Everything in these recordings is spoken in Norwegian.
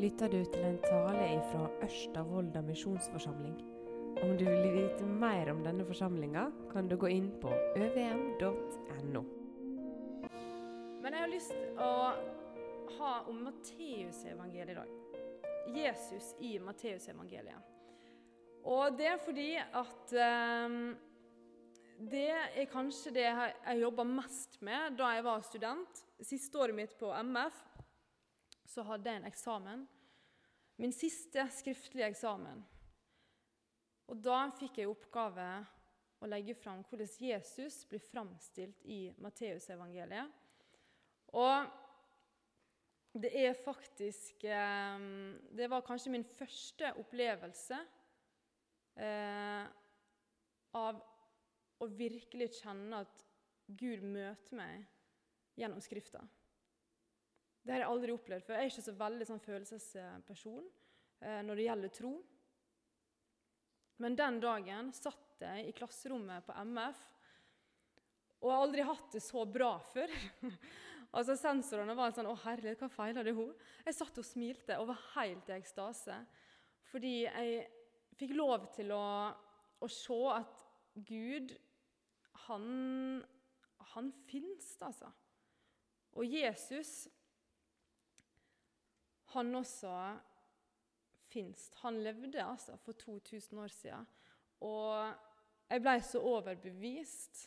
lytter du til en tale fra Ørsta misjonsforsamling. Om du vil vite mer om denne forsamlinga, kan du gå inn på øvm.no. Men jeg har lyst til å ha om Matteusevangeliet i dag. Jesus i Matteusevangeliet. Og det er fordi at um, det er kanskje det jeg, jobba mest med da jeg var student. Siste året mitt på MF så hadde jeg en eksamen. Min siste skriftlige eksamen. Og da fikk jeg oppgave å legge fram hvordan Jesus blir framstilt i Matteusevangeliet. Og det er faktisk eh, Det var kanskje min første opplevelse eh, av å virkelig kjenne at Gud møter meg gjennom Skrifta. Det har jeg aldri opplevd før. Jeg er ikke så veldig sånn følelsesperson når det gjelder tro. Men den dagen satt jeg i klasserommet på MF og jeg har aldri hatt det så bra før. altså Sensorene var sånn 'Å, herlighet, hva feiler det hun?' Jeg satt og smilte og var helt i ekstase. Fordi jeg fikk lov til å, å se at Gud, han, han fins, altså. Og Jesus han også fins. Han levde altså for 2000 år siden. Og jeg ble så overbevist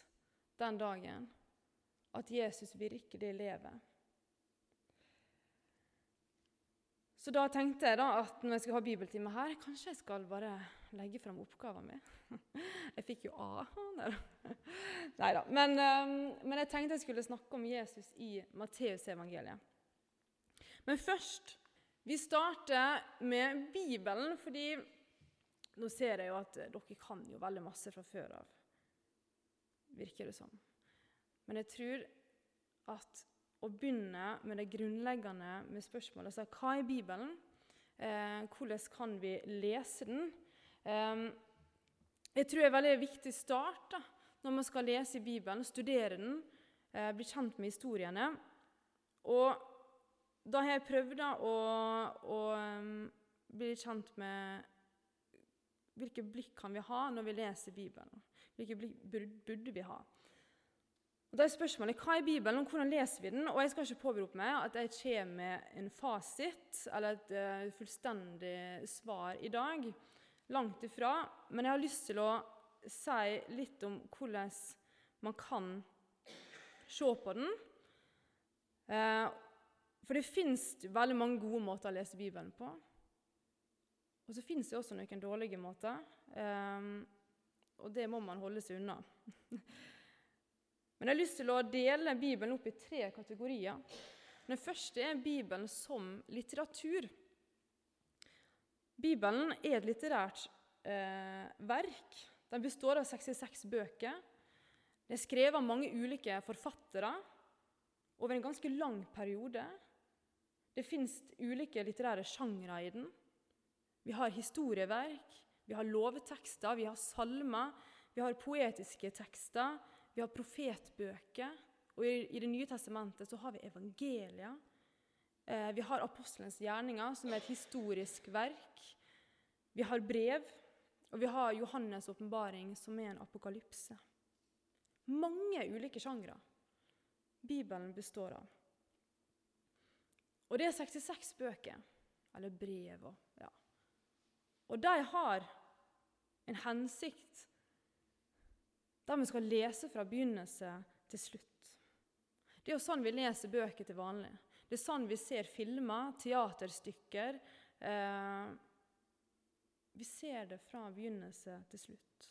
den dagen at Jesus virkelig lever. Så da tenkte jeg da at når jeg skal ha bibeltime her, kanskje jeg skal bare legge fram oppgaven min. Jeg fikk jo A. Nei da. Men, um, men, jeg tenkte jeg skulle snakke om Jesus i Matteusevangeliet. Men først vi starter med Bibelen, fordi nå ser jeg jo at dere kan jo veldig masse fra før av, virker det som. Men jeg tror at å begynne med det grunnleggende med spørsmålet altså, hva er Bibelen? Eh, hvordan kan vi lese den? Eh, jeg tror det er en veldig viktig start da, når man skal lese i Bibelen, studere den, eh, bli kjent med historiene. Og da har jeg prøvd da, å, å um, bli kjent med hvilke blikk kan vi ha når vi leser Bibelen. Hvilke blikk burde vi ha? Og Da er spørsmålet hva er Bibelen, og hvordan leser vi den? Og Jeg skal ikke påberope meg at jeg kommer med en fasit eller et uh, fullstendig svar i dag. Langt ifra. Men jeg har lyst til å si litt om hvordan man kan se på den. Uh, for det fins veldig mange gode måter å lese Bibelen på. Og så fins det også noen dårlige måter, um, og det må man holde seg unna. Men jeg har lyst til å dele Bibelen opp i tre kategorier. Den første er Bibelen som litteratur. Bibelen er et litterært eh, verk. Den består av 66 bøker. Den er skrevet av mange ulike forfattere over en ganske lang periode. Det fins ulike litterære sjangre i den. Vi har historieverk, vi har lovtekster, vi har salmer, vi har poetiske tekster, vi har profetbøker. Og i, Det nye testamentet så har vi evangelia. Eh, vi har apostelens gjerninger, som er et historisk verk. Vi har brev, og vi har Johannes' åpenbaring, som er en apokalypse. Mange ulike sjangre Bibelen består av. Og det er 66 bøker, eller brev. Og, ja. og de har en hensikt der vi skal lese fra begynnelse til slutt. Det er jo sånn vi leser bøker til vanlig. Det er sånn vi ser filmer, teaterstykker. Eh, vi ser det fra begynnelse til slutt.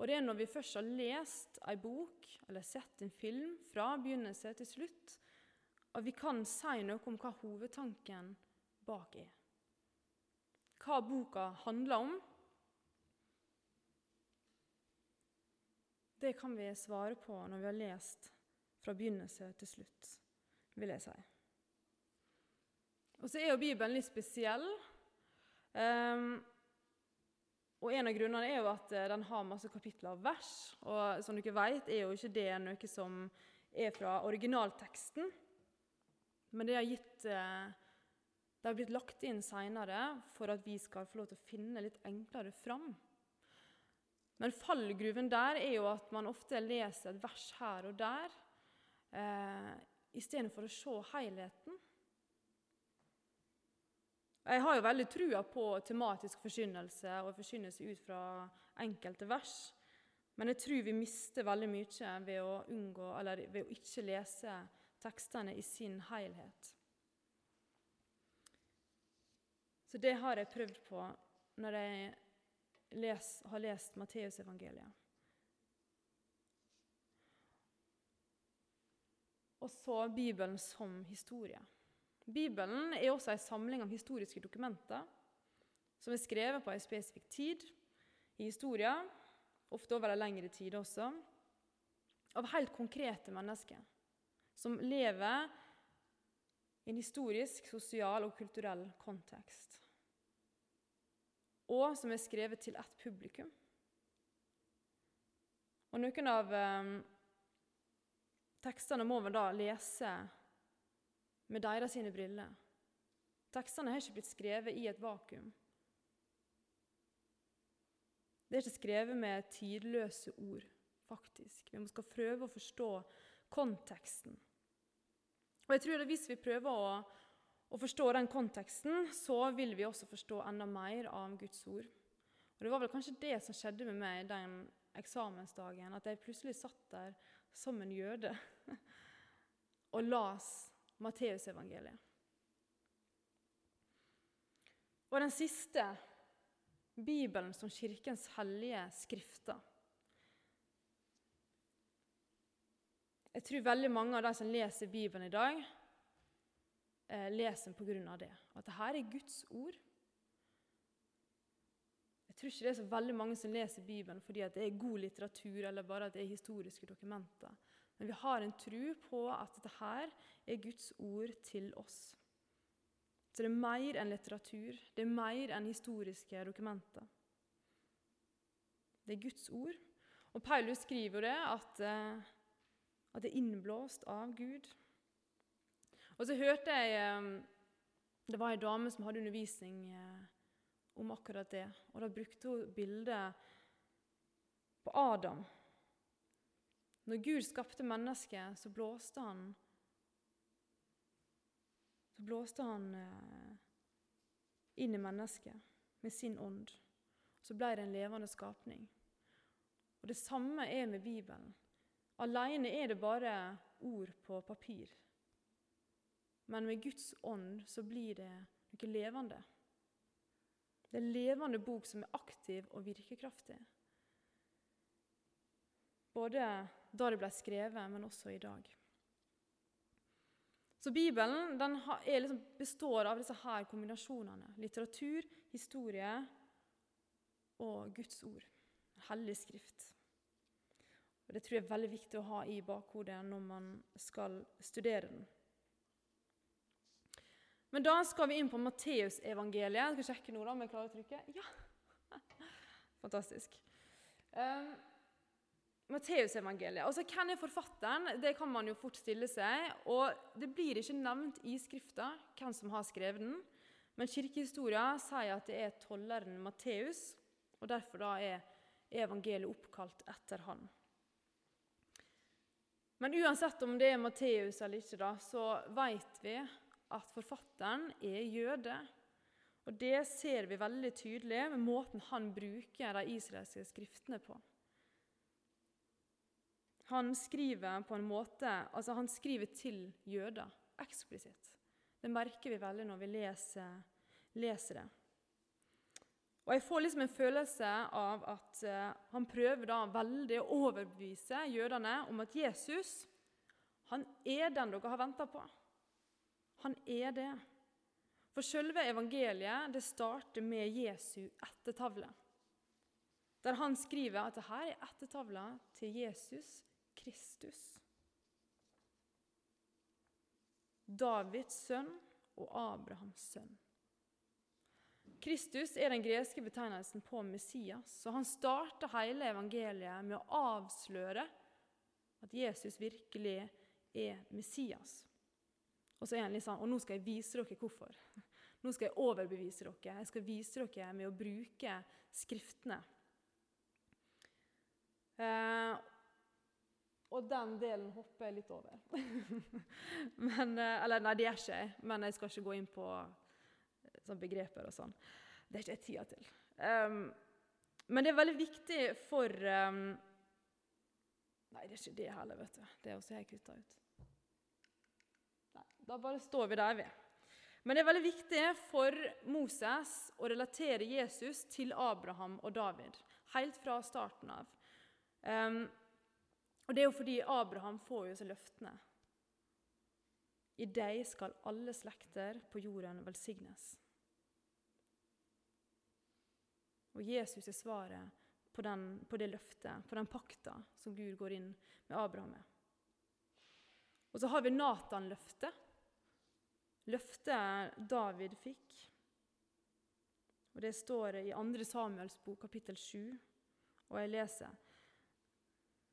Og det er når vi først har lest ei bok eller sett en film fra begynnelse til slutt, at vi kan si noe om hva hovedtanken bak er. Hva boka handler om. Det kan vi svare på når vi har lest fra begynnelse til slutt, vil jeg si. Og så er jo Bibelen litt spesiell. Um, og En av grunnene er jo at eh, den har masse kapitler og vers. Og som dere vet, er jo ikke det noe som er fra originalteksten. Men det har gitt Det har blitt lagt inn seinere for at vi skal få lov til å finne litt enklere fram. Men fallgruven der er jo at man ofte leser et vers her og der eh, istedenfor å se helheten. Jeg har jo veldig trua på tematisk forkynnelse og forkynnelse ut fra enkelte vers. Men jeg tror vi mister veldig mye ved å, unngå, ved å ikke lese tekstene i sin helhet. Så det har jeg prøvd på når jeg les, har lest Matteusevangeliet. Og så Bibelen som historie. Bibelen er også en samling av historiske dokumenter som er skrevet på en spesifikk tid i historien, ofte over en lengre tid også, av helt konkrete mennesker som lever i en historisk, sosial og kulturell kontekst. Og som er skrevet til ett publikum. Og Noen av eh, tekstene må vi da lese med deres sine briller. Tekstene har ikke blitt skrevet i et vakuum. Det er ikke skrevet med tidløse ord, faktisk. Vi skal prøve å forstå konteksten. Og jeg tror at Hvis vi prøver å, å forstå den konteksten, så vil vi også forstå enda mer av Guds ord. Og Det var vel kanskje det som skjedde med meg den eksamensdagen. At jeg plutselig satt der som en jøde og las Matteusevangeliet. Og den siste Bibelen som Kirkens hellige skrifter. Jeg tror veldig mange av de som leser Bibelen i dag, eh, leser den pga. det. At dette er Guds ord. Jeg tror ikke det er så veldig mange som leser Bibelen fordi det er god litteratur eller bare at det er historiske dokumenter. Men vi har en tro på at dette er Guds ord til oss. Så det er mer enn litteratur, det er mer enn historiske dokumenter. Det er Guds ord. Og Paulus skriver det at, eh, at det er innblåst av Gud. Og så hørte jeg eh, Det var ei dame som hadde undervisning eh, om akkurat det. Og da brukte hun bildet på Adam. Når Gud skapte mennesket, så blåste han så blåste han eh, inn i mennesket med sin ånd. Så ble det en levende skapning. Og Det samme er med Bibelen. Alene er det bare ord på papir. Men med Guds ånd så blir det noe levende. Det er en levende bok som er aktiv og virkekraftig. Både da det ble skrevet, men også i dag. Så Bibelen liksom, består av disse her kombinasjonene. Litteratur, historie og Guds ord. Hellig skrift. Og Det tror jeg er veldig viktig å ha i bakhodet når man skal studere den. Men da skal vi inn på Matteusevangeliet. Skal sjekke nå om jeg klarer å trykke. Ja! Fantastisk. Um, Matteusevangeliet. Altså, hvem er forfatteren? Det kan man jo fort stille seg. Og det blir ikke nevnt i Skrifta hvem som har skrevet den. Men kirkehistoria sier at det er tolleren Matteus, og derfor da er evangeliet oppkalt etter han. Men uansett om det er Matteus eller ikke, da, så vet vi at forfatteren er jøde. Og det ser vi veldig tydelig med måten han bruker de israelske skriftene på. Han skriver på en måte, altså han skriver til jøder eksplisitt. Det merker vi veldig når vi leser, leser det. Og Jeg får liksom en følelse av at uh, han prøver da veldig å overbevise jødene om at Jesus han er den dere har venta på. Han er det. For selve evangeliet det starter med Jesu ettertavle. Der han skriver at dette er ettertavla til Jesus Kristus. Davids sønn og Abrahams sønn. Kristus er den greske betegnelsen på Messias, og han starter hele evangeliet med å avsløre at Jesus virkelig er Messias. Og så er han litt sånn Og nå skal jeg vise dere hvorfor. Nå skal jeg overbevise dere. Jeg skal vise dere med å bruke Skriftene. Eh, og den delen hopper jeg litt over. men, eh, eller nei, det gjør ikke jeg, men jeg skal ikke gå inn på sånn begreper og sånn. Det er ikke jeg tida til. Um, men det er veldig viktig for um, Nei, det er ikke det heller, vet du. Det er også jeg kutta ut. Nei, Da bare står vi der, vi. Men det er veldig viktig for Moses å relatere Jesus til Abraham og David helt fra starten av. Um, og det er jo fordi Abraham får jo seg løftene. I deg skal alle slekter på jorden velsignes. Og Jesus er svaret på, den, på det løftet, på den pakta som Gud går inn med Abraham med. Og så har vi Natan-løftet. Løftet David fikk. Og Det står i 2. Samuels bok, kapittel 7, og jeg leser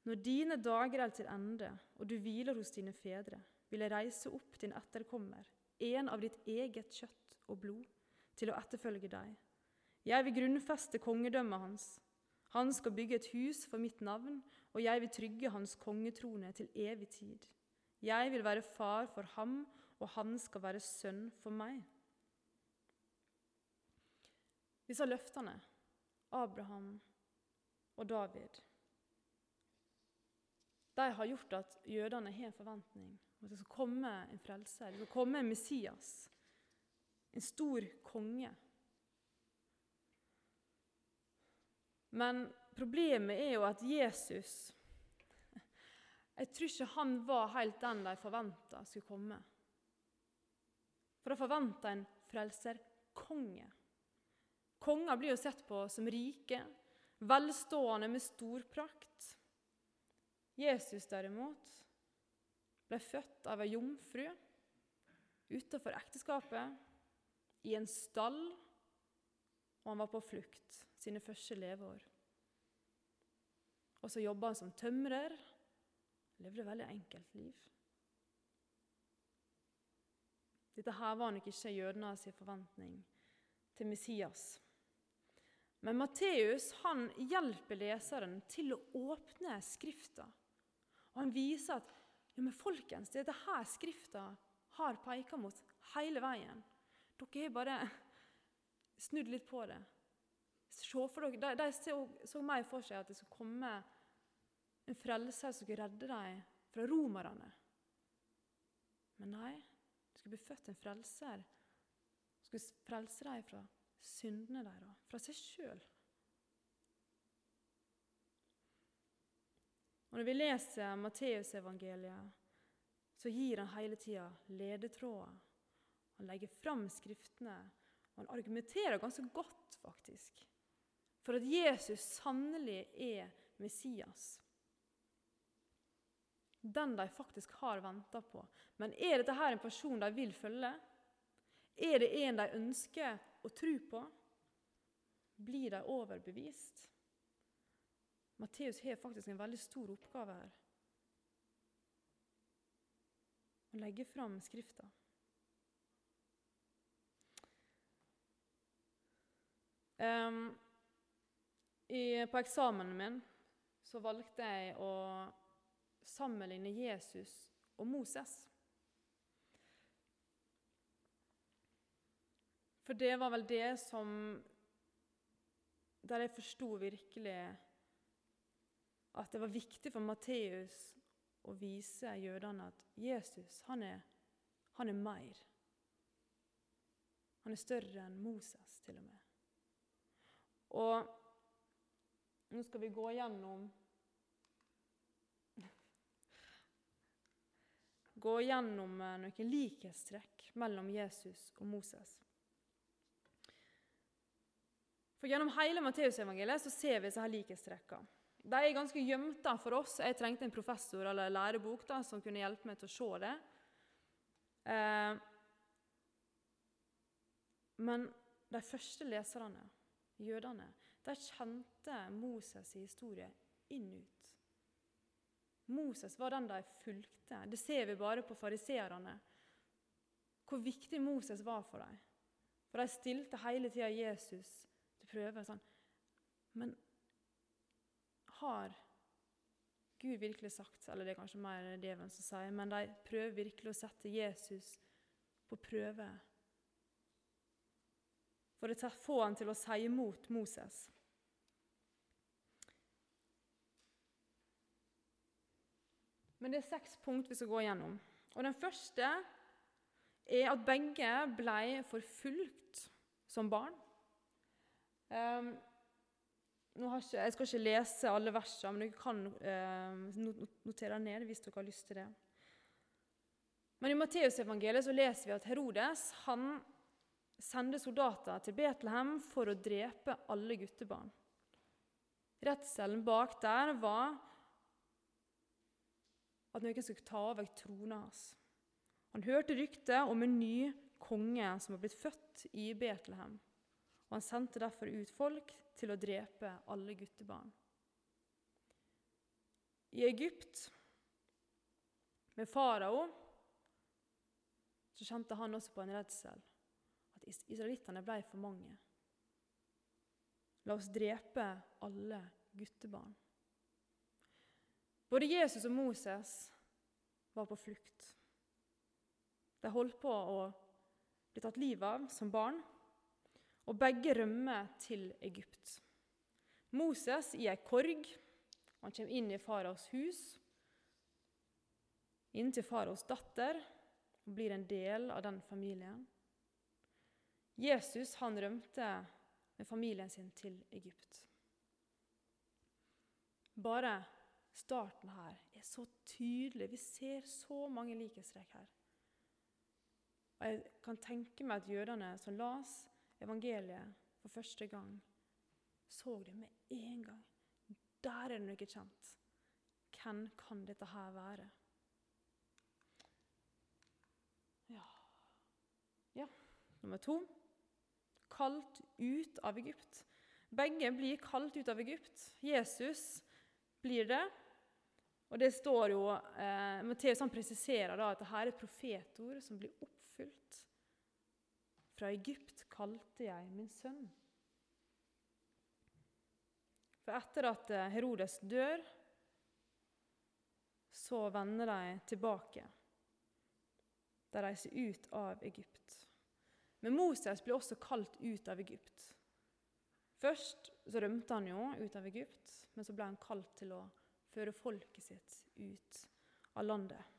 Når dine dager er til ende, og du hviler hos dine fedre, vil jeg reise opp din etterkommer, en av ditt eget kjøtt og blod, til å etterfølge deg. Jeg vil grunnfeste kongedømmet hans. Han skal bygge et hus for mitt navn, og jeg vil trygge hans kongetrone til evig tid. Jeg vil være far for ham, og han skal være sønn for meg. Disse løftene, Abraham og David, de har gjort at jødene har en forventning om at det skal komme en frelser, det skal komme en Messias, en stor konge. Men problemet er jo at Jesus Jeg tror ikke han var helt den de forventa skulle komme. For de forventa en frelserkonge. Konger blir jo sett på som rike, velstående med stor prakt. Jesus derimot ble født av ei jomfru utenfor ekteskapet, i en stall, og han var på flukt sine første leveår. Og så jobba han som tømrer. Levde et veldig enkelt liv. Dette her var nok ikke jødenes forventning til Messias. Men Matteus han hjelper leseren til å åpne Skrifta. Og han viser at ja, men folkens, det er dette Skrifta har pekt mot hele veien. Dere har bare snudd litt på det. Se for dere, De, de så, så meg for seg at det skulle komme en frelser som skulle redde dem fra romerne. Men nei, det skulle bli født en frelser som skulle frelse dem fra syndene deres, fra seg sjøl. Og Når vi leser Matteusevangeliet, så gir han hele tida ledetråder. Han legger fram Skriftene, og han argumenterer ganske godt, faktisk for at Jesus sannelig er Messias. Den de faktisk har venta på. Men er dette her en person de vil følge? Er det en de ønsker å tro på? Blir de overbevist? Matteus har faktisk en veldig stor oppgave her. Å legge fram Skrifta. Um, i, på eksamen min så valgte jeg å sammenligne Jesus og Moses. For det var vel det som Der jeg forsto virkelig at det var viktig for Matteus å vise jødene at Jesus, han er, han er mer. Han er større enn Moses, til og med. Og nå skal vi gå gjennom Gå gjennom eh, noen likhetstrekk mellom Jesus og Moses. For Gjennom hele Matteusevangeliet ser vi disse likhetstrekkene. De er ganske gjemte for oss. Jeg trengte en professor eller lærebok da, som kunne hjelpe meg til å se det. Eh, men de første leserne, jødene, de kjente Moses' historie inn ut. Moses var den de fulgte. Det ser vi bare på fariseerne. Hvor viktig Moses var for dem. For de stilte hele tida Jesus til prøve. sånn, Men har Gud virkelig sagt Eller det er kanskje mer djevelen som sier, men de prøver virkelig å sette Jesus på prøve for å få han til å si imot Moses. Men det er seks punkt vi skal gå gjennom. Og Den første er at begge ble forfulgt som barn. Um, ikke, jeg skal ikke lese alle versene, men dere kan uh, notere ned hvis dere har lyst til det. Men i Matteusevangeliet leser vi at Herodes han sender soldater til Betlehem for å drepe alle guttebarn. Redselen bak der var at noen skulle ta over trona hans. Han hørte ryktet om en ny konge som var blitt født i Betlehem. Og Han sendte derfor ut folk til å drepe alle guttebarn. I Egypt, med farao, så kjente han også på en redsel. At israelittene ble for mange. La oss drepe alle guttebarn. Både Jesus og Moses var på flukt. De holdt på å bli tatt livet av som barn, og begge rømmer til Egypt. Moses i ei korg. Han kommer inn i faraos hus, inn til faraos datter, og blir en del av den familien. Jesus han rømte med familien sin til Egypt. Bare starten her er så tydelig. Vi ser så mange likhetstrekk her. Og Jeg kan tenke meg at jødene som las evangeliet for første gang, så det med en gang. Der er det noe kjent. Hvem kan dette her være? Ja Ja, nummer to kalt ut av Egypt. Begge blir kalt ut av Egypt. Jesus blir det. Og det står jo, eh, Matteus han presiserer da at dette er et profetord som blir oppfylt. Fra Egypt kalte jeg min sønn. For etter at eh, Herodes dør, så vender de tilbake. De reiser ut av Egypt. Men Moses ble også kalt ut av Egypt. Først så rømte han jo ut av Egypt, men så ble han kalt til å føre folket sitt ut av landet.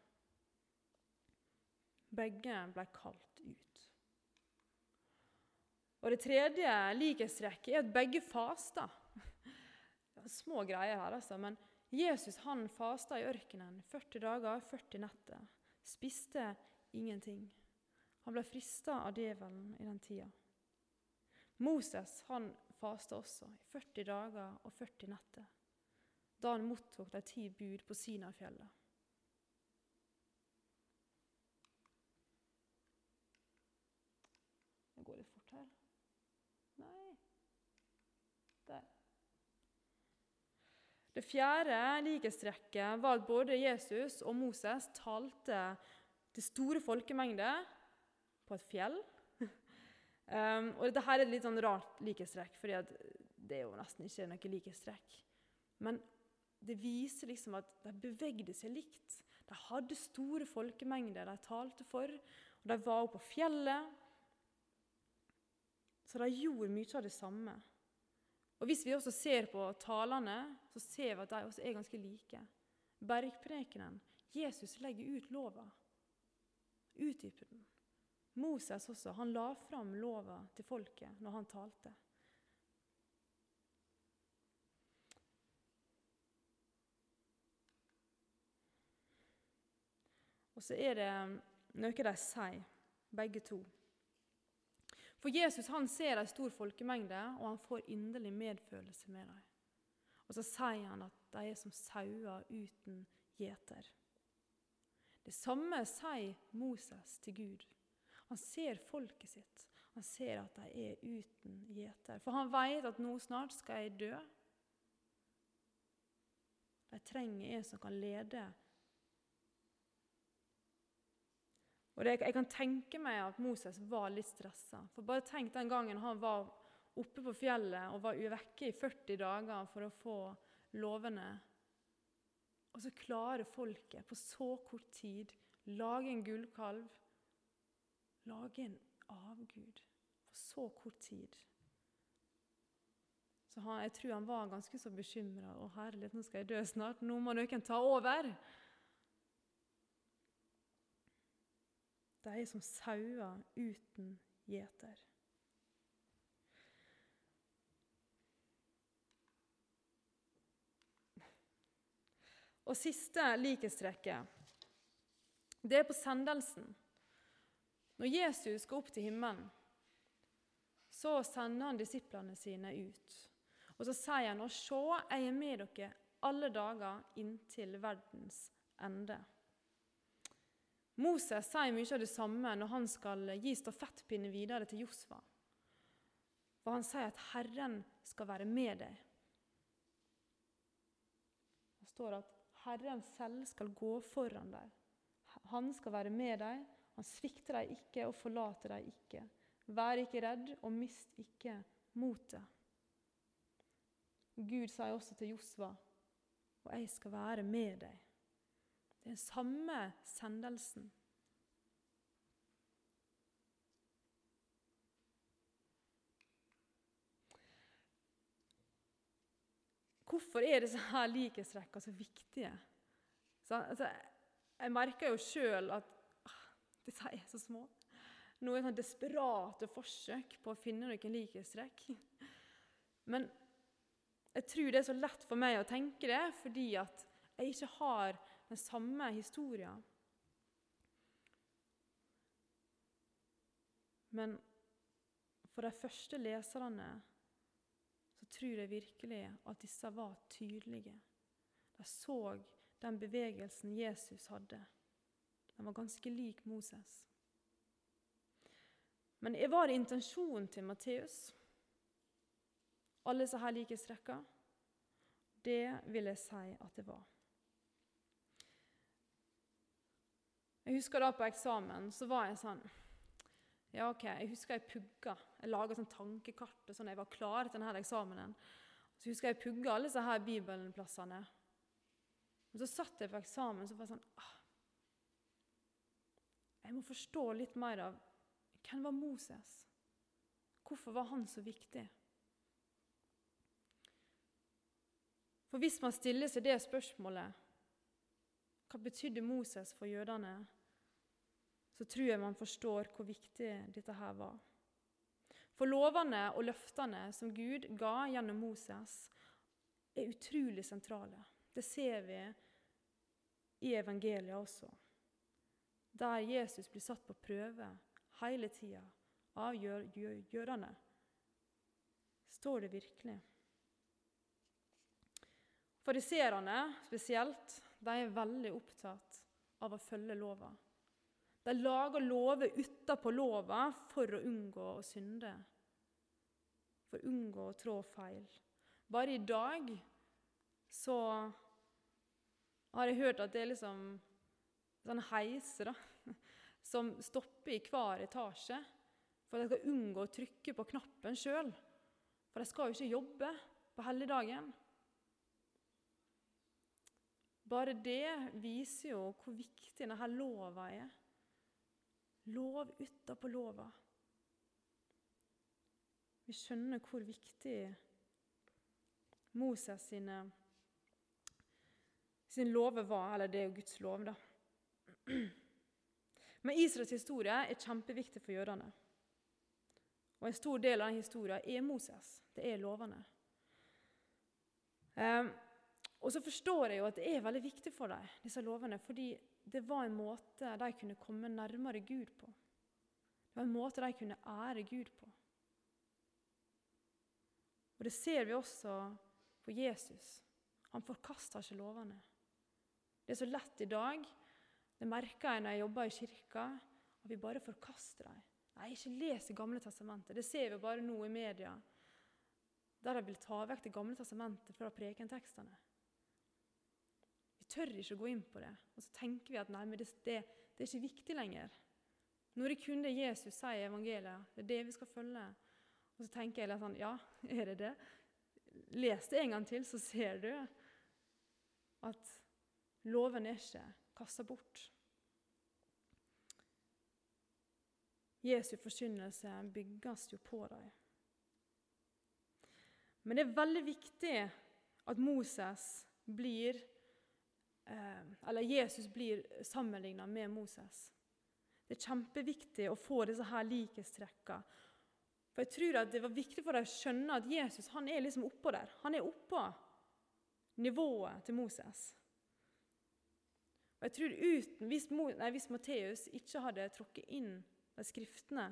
Begge ble kalt ut. Og Det tredje likhetstrekket er at begge fasta. Små greier her, altså. Men Jesus han fasta i ørkenen 40 dager, 40 netter. Spiste ingenting. Han ble frista av djevelen i den tida. Moses han fasta også i 40 dager og 40 netter da han mottok de ti bud på Sinafjellet. Det går litt fort her. Nei Der. Det fjerde likhetstrekket var at både Jesus og Moses talte til store folkemengder på et fjell. um, og Dette her er et litt sånn rart likhetstrekk, for det er jo nesten ikke noe likhetstrekk. Men det viser liksom at de bevegde seg likt. De hadde store folkemengder de talte for, og de var oppe på fjellet. Så de gjorde mye av det samme. Og Hvis vi også ser på talene, så ser vi at de også er ganske like. Bergprekenen. Jesus legger ut lova, utdyper den. Moses også, han la fram lova til folket når han talte. Og så er det noe de sier, begge to. For Jesus han ser en stor folkemengde, og han får inderlig medfølelse med dem. Og så sier han at de er som sauer uten gjeter. Det samme sier Moses til Gud. Han ser folket sitt. Han ser at de er uten gjeter. For han vet at nå snart skal jeg dø. De trenger en som kan lede. Og det, Jeg kan tenke meg at Moses var litt stressa. For bare tenk den gangen han var oppe på fjellet og var vekke i 40 dager for å få lovene. Og så klarer folket på så kort tid lage en gullkalv, lage en avgud på så kort tid. Så han, jeg tror han var ganske så bekymra. 'Å, herlighet, nå skal jeg dø snart. Nå må noen ta over.' De er som sauer uten gjeter. Og siste likhetstrekket, det er på sendelsen. Når Jesus går opp til himmelen, så sender han disiplene sine ut. Og så sier han, og se, jeg er med dere alle dager inntil verdens ende. Moses sier mye av det samme når han skal gi stafettpinnen videre til Josva. For han sier at 'Herren skal være med deg'. Det står at 'Herren selv skal gå foran deg'. Han skal være med deg. Han svikter deg ikke og forlater deg ikke. Vær ikke redd og mist ikke motet. Gud sier også til Josva, 'Og jeg skal være med deg'. Det er den samme sendelsen. Hvorfor er disse her likhetstrekkene så viktige? Så, altså, jeg merker jo sjøl at disse er så små. Noen sånn desperate forsøk på å finne noen likhetstrekk. Men jeg tror det er så lett for meg å tenke det fordi at jeg ikke har den samme historien. Men for de første leserne så tror jeg virkelig at disse var tydelige. De så den bevegelsen Jesus hadde. Den var ganske lik Moses. Men var det intensjonen til Matteus, alle som her likhetstrekkene? Det vil jeg si at det var. Jeg husker da på eksamen så var jeg sånn Ja, OK, jeg husker jeg pugga. Jeg laga sånn tankekart sånn jeg var klar til denne eksamenen. Så husker jeg pugga alle disse her bibelplassene. Og så satt jeg på eksamen så var jeg sånn ah, Jeg må forstå litt mer av hvem var Moses? Hvorfor var han så viktig? For hvis man stiller seg det spørsmålet hva betydde Moses for jødene? så tror jeg man forstår hvor viktig dette her var. For lovene og løftene som Gud ga gjennom Moses, er utrolig sentrale. Det ser vi i evangeliet også, der Jesus blir satt på prøve hele tida av jødene. Står det virkelig? Fariserene spesielt, de er veldig opptatt av å følge lova. De lager lover utapå lova for å unngå å synde, for å unngå å trå feil. Bare i dag så har jeg hørt at det er liksom sånne heis da, som stopper i hver etasje for de skal unngå å trykke på knappen sjøl. For de skal jo ikke jobbe på helligdagen. Bare det viser jo hvor viktig denne lova er. Lov utapå lova. Vi skjønner hvor viktig Moses sine, sin love var, eller det er jo Guds lov, da. Men Israels historie er kjempeviktig for jødene. Og En stor del av den historien er Moses. Det er lovene. Um, og så forstår jeg jo at det er veldig viktig for dem, disse lovene, fordi det var en måte de kunne komme nærmere Gud på. Det var en måte de kunne ære Gud på. Og Det ser vi også på Jesus. Han forkaster ikke lovene. Det er så lett i dag, det merker jeg når jeg jobber i kirka, at vi bare forkaster dem. Nei, ikke les Det Gamle testamentet. Det ser vi bare nå i media, der de vil ta vekk Det gamle testamentet fra prekentekstene tør ikke å gå inn på det. Og så tenker vi at nei, men det, det, det er ikke viktig lenger. Når det kun det Jesus sier i evangeliet, det er det vi skal følge. Og så tenker jeg litt sånn Ja, er det det? Les det en gang til, så ser du at loven er ikke kasta bort. Jesu forkynnelse bygges jo på dem. Men det er veldig viktig at Moses blir eh, Eller Jesus blir sammenligna med Moses. Det er kjempeviktig å få disse her likhetstrekkene. For jeg tror at Det var viktig for dem å skjønne at Jesus han er liksom oppå der. Han er oppå nivået til Moses. Og jeg tror uten, Hvis, hvis Matteus ikke hadde tråkket inn de skriftene,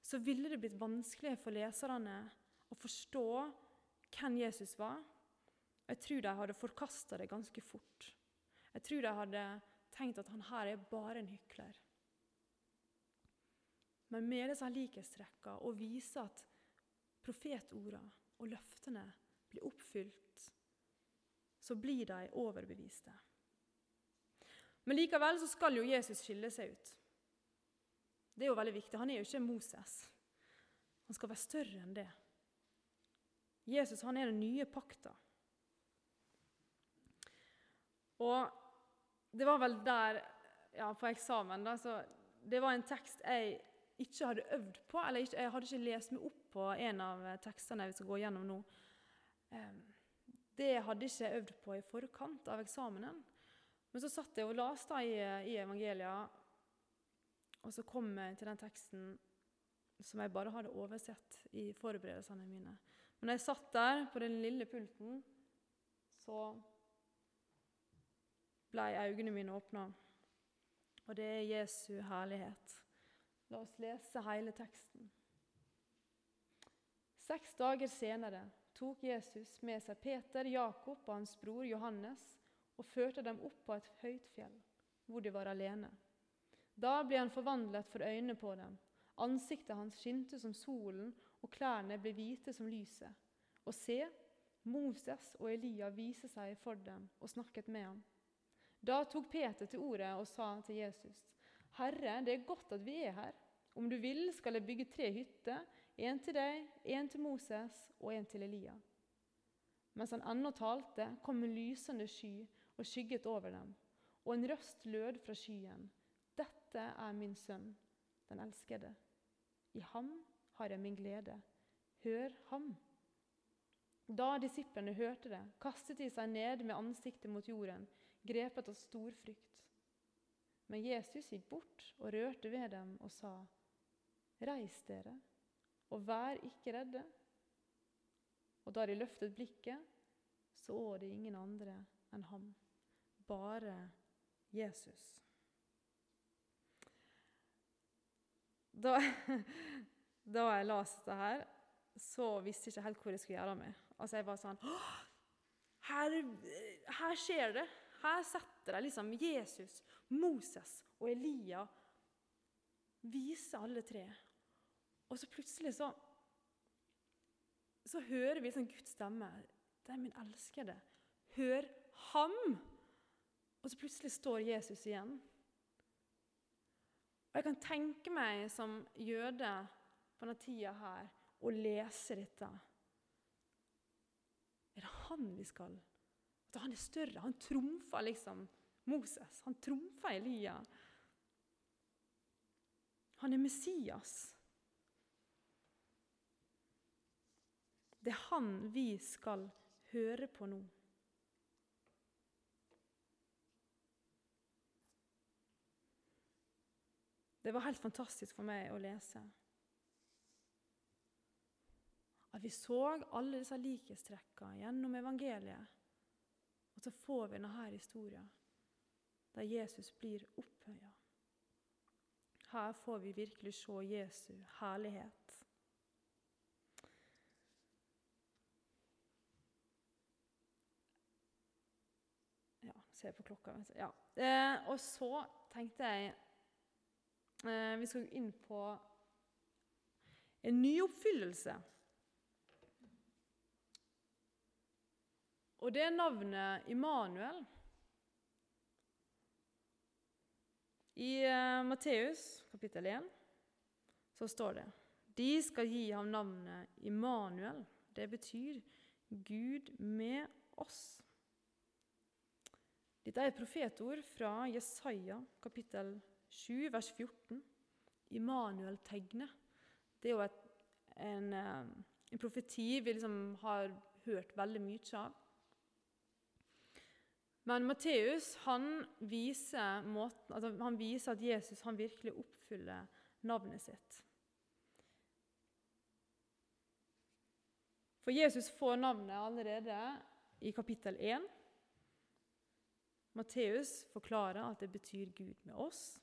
så ville det blitt vanskelig for leserne å forstå hvem Jesus var. Jeg tror de hadde forkasta det ganske fort. Jeg tror de hadde tenkt at han her er bare en hykler. Men med disse likhetstrekkene og vise at profetordene og løftene blir oppfylt, så blir de overbeviste. Men likevel så skal jo Jesus skille seg ut. Det er jo veldig viktig. Han er jo ikke Moses. Han skal være større enn det. Jesus han er den nye pakta. Og det var vel der ja, på eksamen da, så Det var en tekst jeg ikke hadde øvd på, eller ikke, jeg hadde ikke lest meg opp på en av tekstene vi skal gå gjennom nå. Det hadde jeg ikke øvd på i forkant av eksamenen. Men så satt jeg og leste i, i evangelia, og så kom jeg til den teksten som jeg bare hadde oversett i forberedelsene mine. Men når jeg satt der på den lille pulten, så ble øynene mine åpna. Og det er Jesu herlighet. La oss lese hele teksten. Seks dager senere tok Jesus med seg Peter, Jakob og hans bror Johannes og førte dem opp på et høyt fjell, hvor de var alene. Da ble han forvandlet for øynene på dem. Ansiktet hans skinte som solen, og klærne ble hvite som lyset. Og se, Moses og Elia viste seg for dem og snakket med ham. Da tok Peter til ordet og sa til Jesus.: Herre, det er godt at vi er her. Om du vil, skal jeg bygge tre hytter, en til deg, en til Moses og en til Elia. Mens han ennå talte, kom en lysende sky og skygget over dem, og en røst lød fra skyen. Dette er min sønn, den elskede. I ham har jeg min glede. Hør ham. Da disiplene hørte det, kastet de seg ned med ansiktet mot jorden, grepet av stor frykt. Men Jesus gikk bort og rørte ved dem og sa, Reis dere, og vær ikke redde. Og da de løftet blikket, så de ingen andre enn ham, bare Jesus. Da, da jeg leste det her, så visste jeg ikke helt hvor jeg skulle gjøre av meg. Altså jeg var sånn her, her skjer det. Her setter de liksom Jesus, Moses og Elia Viser alle tre. Og så plutselig så så hører vi sånn Guds stemme. Det er min elskede. Hør ham! Og så plutselig står Jesus igjen. Og Jeg kan tenke meg som jøde på denne tida her å lese dette. Er det han vi skal At han er større? Han trumfer liksom Moses. Han trumfer Elia. Han er Messias. Det er han vi skal høre på nå. Det var helt fantastisk for meg å lese. At vi så alle disse likhetstrekkene gjennom evangeliet. Og så får vi denne historien der Jesus blir opphøya. Her får vi virkelig se Jesu herlighet. Ja, ser på klokka. Ja. Eh, og så tenkte jeg vi skal inn på en ny oppfyllelse. Og det er navnet Immanuel. I uh, Matteus kapittel 1 så står det De skal gi ham navnet Immanuel. Det betyr Gud med oss. Dette er et profetord fra Jesaja kapittel 7, vers 14. Immanuel-tegnet. Det er jo et, en, eh, en, profeti vi liksom har hørt veldig mye av. Men Matteus han viser, måten, altså han viser at Jesus han virkelig oppfyller navnet sitt. For Jesus får navnet allerede i kapittel 1. Matteus forklarer at det betyr Gud med oss.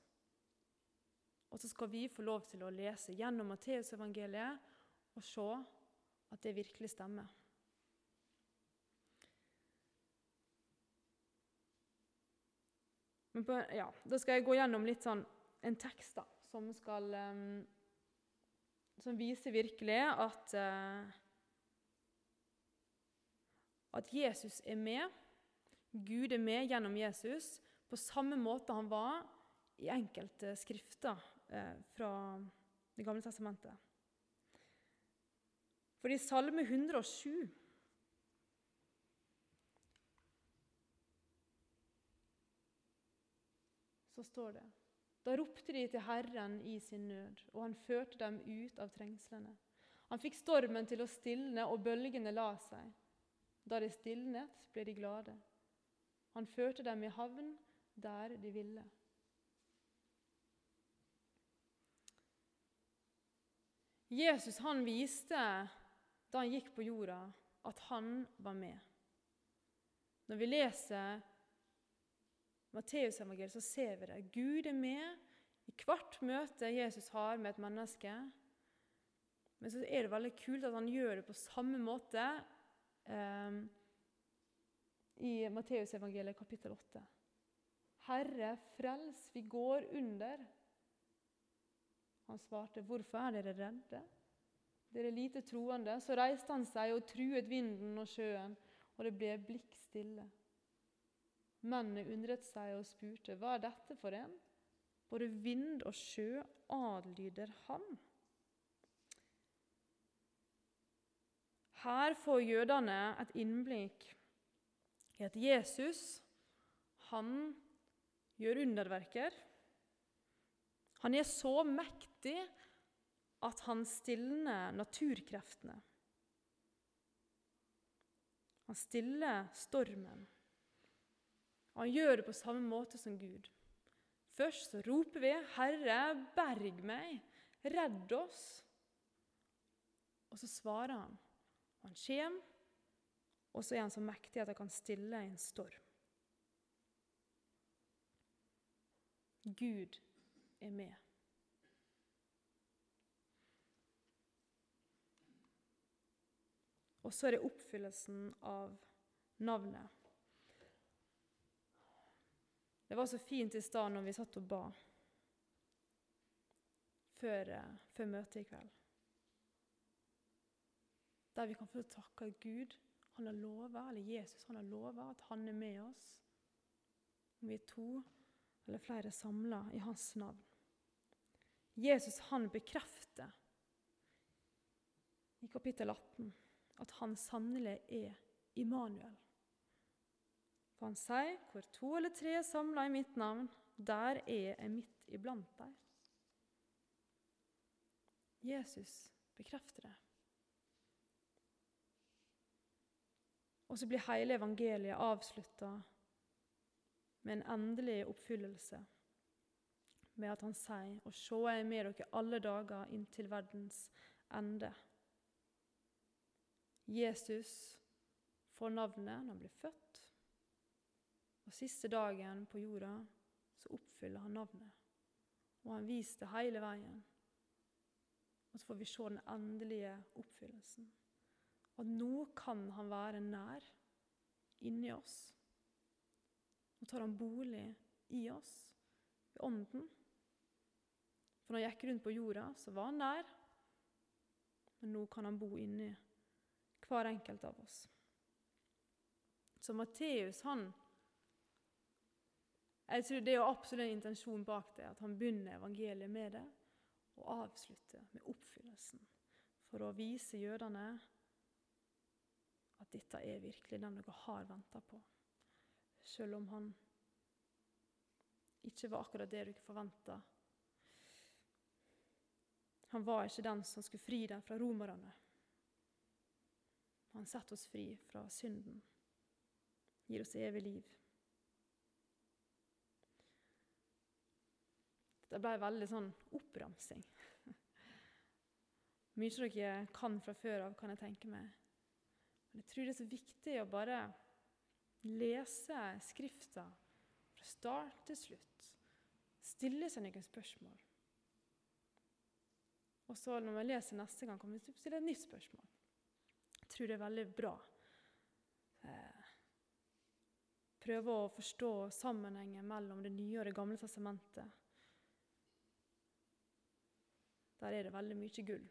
Og så skal vi få lov til å lese gjennom Matteusevangeliet og se at det virkelig stemmer. På, ja, Da skal jeg gå gjennom litt sånn, en tekst da, som, skal, um, som viser virkelig at, uh, at Jesus er med Gud er med gjennom Jesus på samme måte han var i enkelte skrifter eh, fra Det gamle testamentet. For i Salme 107 så står det Da ropte de til Herren i sin nød, og han førte dem ut av trengslene. Han fikk stormen til å stilne, og bølgene la seg. Da de stilnet, ble de glade. Han førte dem i havn der de ville. Jesus han viste da han gikk på jorda, at han var med. Når vi leser Matteusevangeliet, så ser vi det. Gud er med i hvert møte Jesus har med et menneske. Men så er det veldig kult at han gjør det på samme måte. Eh, i Matteusevangeliet kapittel 8. Herre, frels, vi går under. Han svarte, hvorfor er dere redde? Dere er lite troende. Så reiste han seg og truet vinden og sjøen, og det ble blikk stille. Mennene undret seg og spurte, hva er dette for en? Både vind og sjø adlyder han. Her får jødene et innblikk i at Jesus han gjør underverker. Han er så mektig at han stilner naturkreftene. Han stiller stormen. Og han gjør det på samme måte som Gud. Først så roper vi 'Herre, berg meg! Redd oss!' Og så svarer han. Han kommer, og så er han så mektig at han kan stille en storm. Gud er med. Og så er det oppfyllelsen av navnet. Det var så fint i stad når vi satt og ba før, eh, før møtet i kveld. Der vi kan få takke Gud han har lova, eller Jesus han har lova at han er med oss om vi er to eller flere samla i hans navn. Jesus han bekrefter i kapittel 18 at han sannelig er Immanuel. For han sier, 'Hvor to eller tre er samla i mitt navn, der er jeg midt iblant dem'. Jesus bekrefter det. Og så blir hele evangeliet avslutta med en endelig oppfyllelse, med at han sier, 'Og sjå jeg er med dere alle dager inntil verdens ende'. Jesus får navnet når han blir født, og siste dagen på jorda så oppfyller han navnet. Og han viser det hele veien. Og så får vi se den endelige oppfyllelsen. At nå kan han være nær inni oss. Nå tar han bolig i oss, i ånden. For når han gikk rundt på jorda, så var han der. Men nå kan han bo inni hver enkelt av oss. Så Matteus han Jeg tror Det er jo absolutt en intensjon bak det, at han begynner evangeliet med det og avslutter med oppfyllelsen. For å vise jødene at dette er virkelig den dere har venta på. Selv om han ikke var akkurat det dere forventa. Han var ikke den som skulle fri dem fra romerne. Han setter oss fri fra synden, gir oss evig liv. Det ble veldig sånn oppramsing. Mye dere kan fra før av, kan jeg tenke meg. Men jeg tror det er så viktig å bare lese Skrifta fra start til slutt. Stille seg noen spørsmål. Og så når vi leser neste gang, kommer vi til et nytt spørsmål. Jeg tror det er veldig bra. Eh, prøve å forstå sammenhengen mellom Det nye og Det gamle testamentet. Der er det veldig mye gull.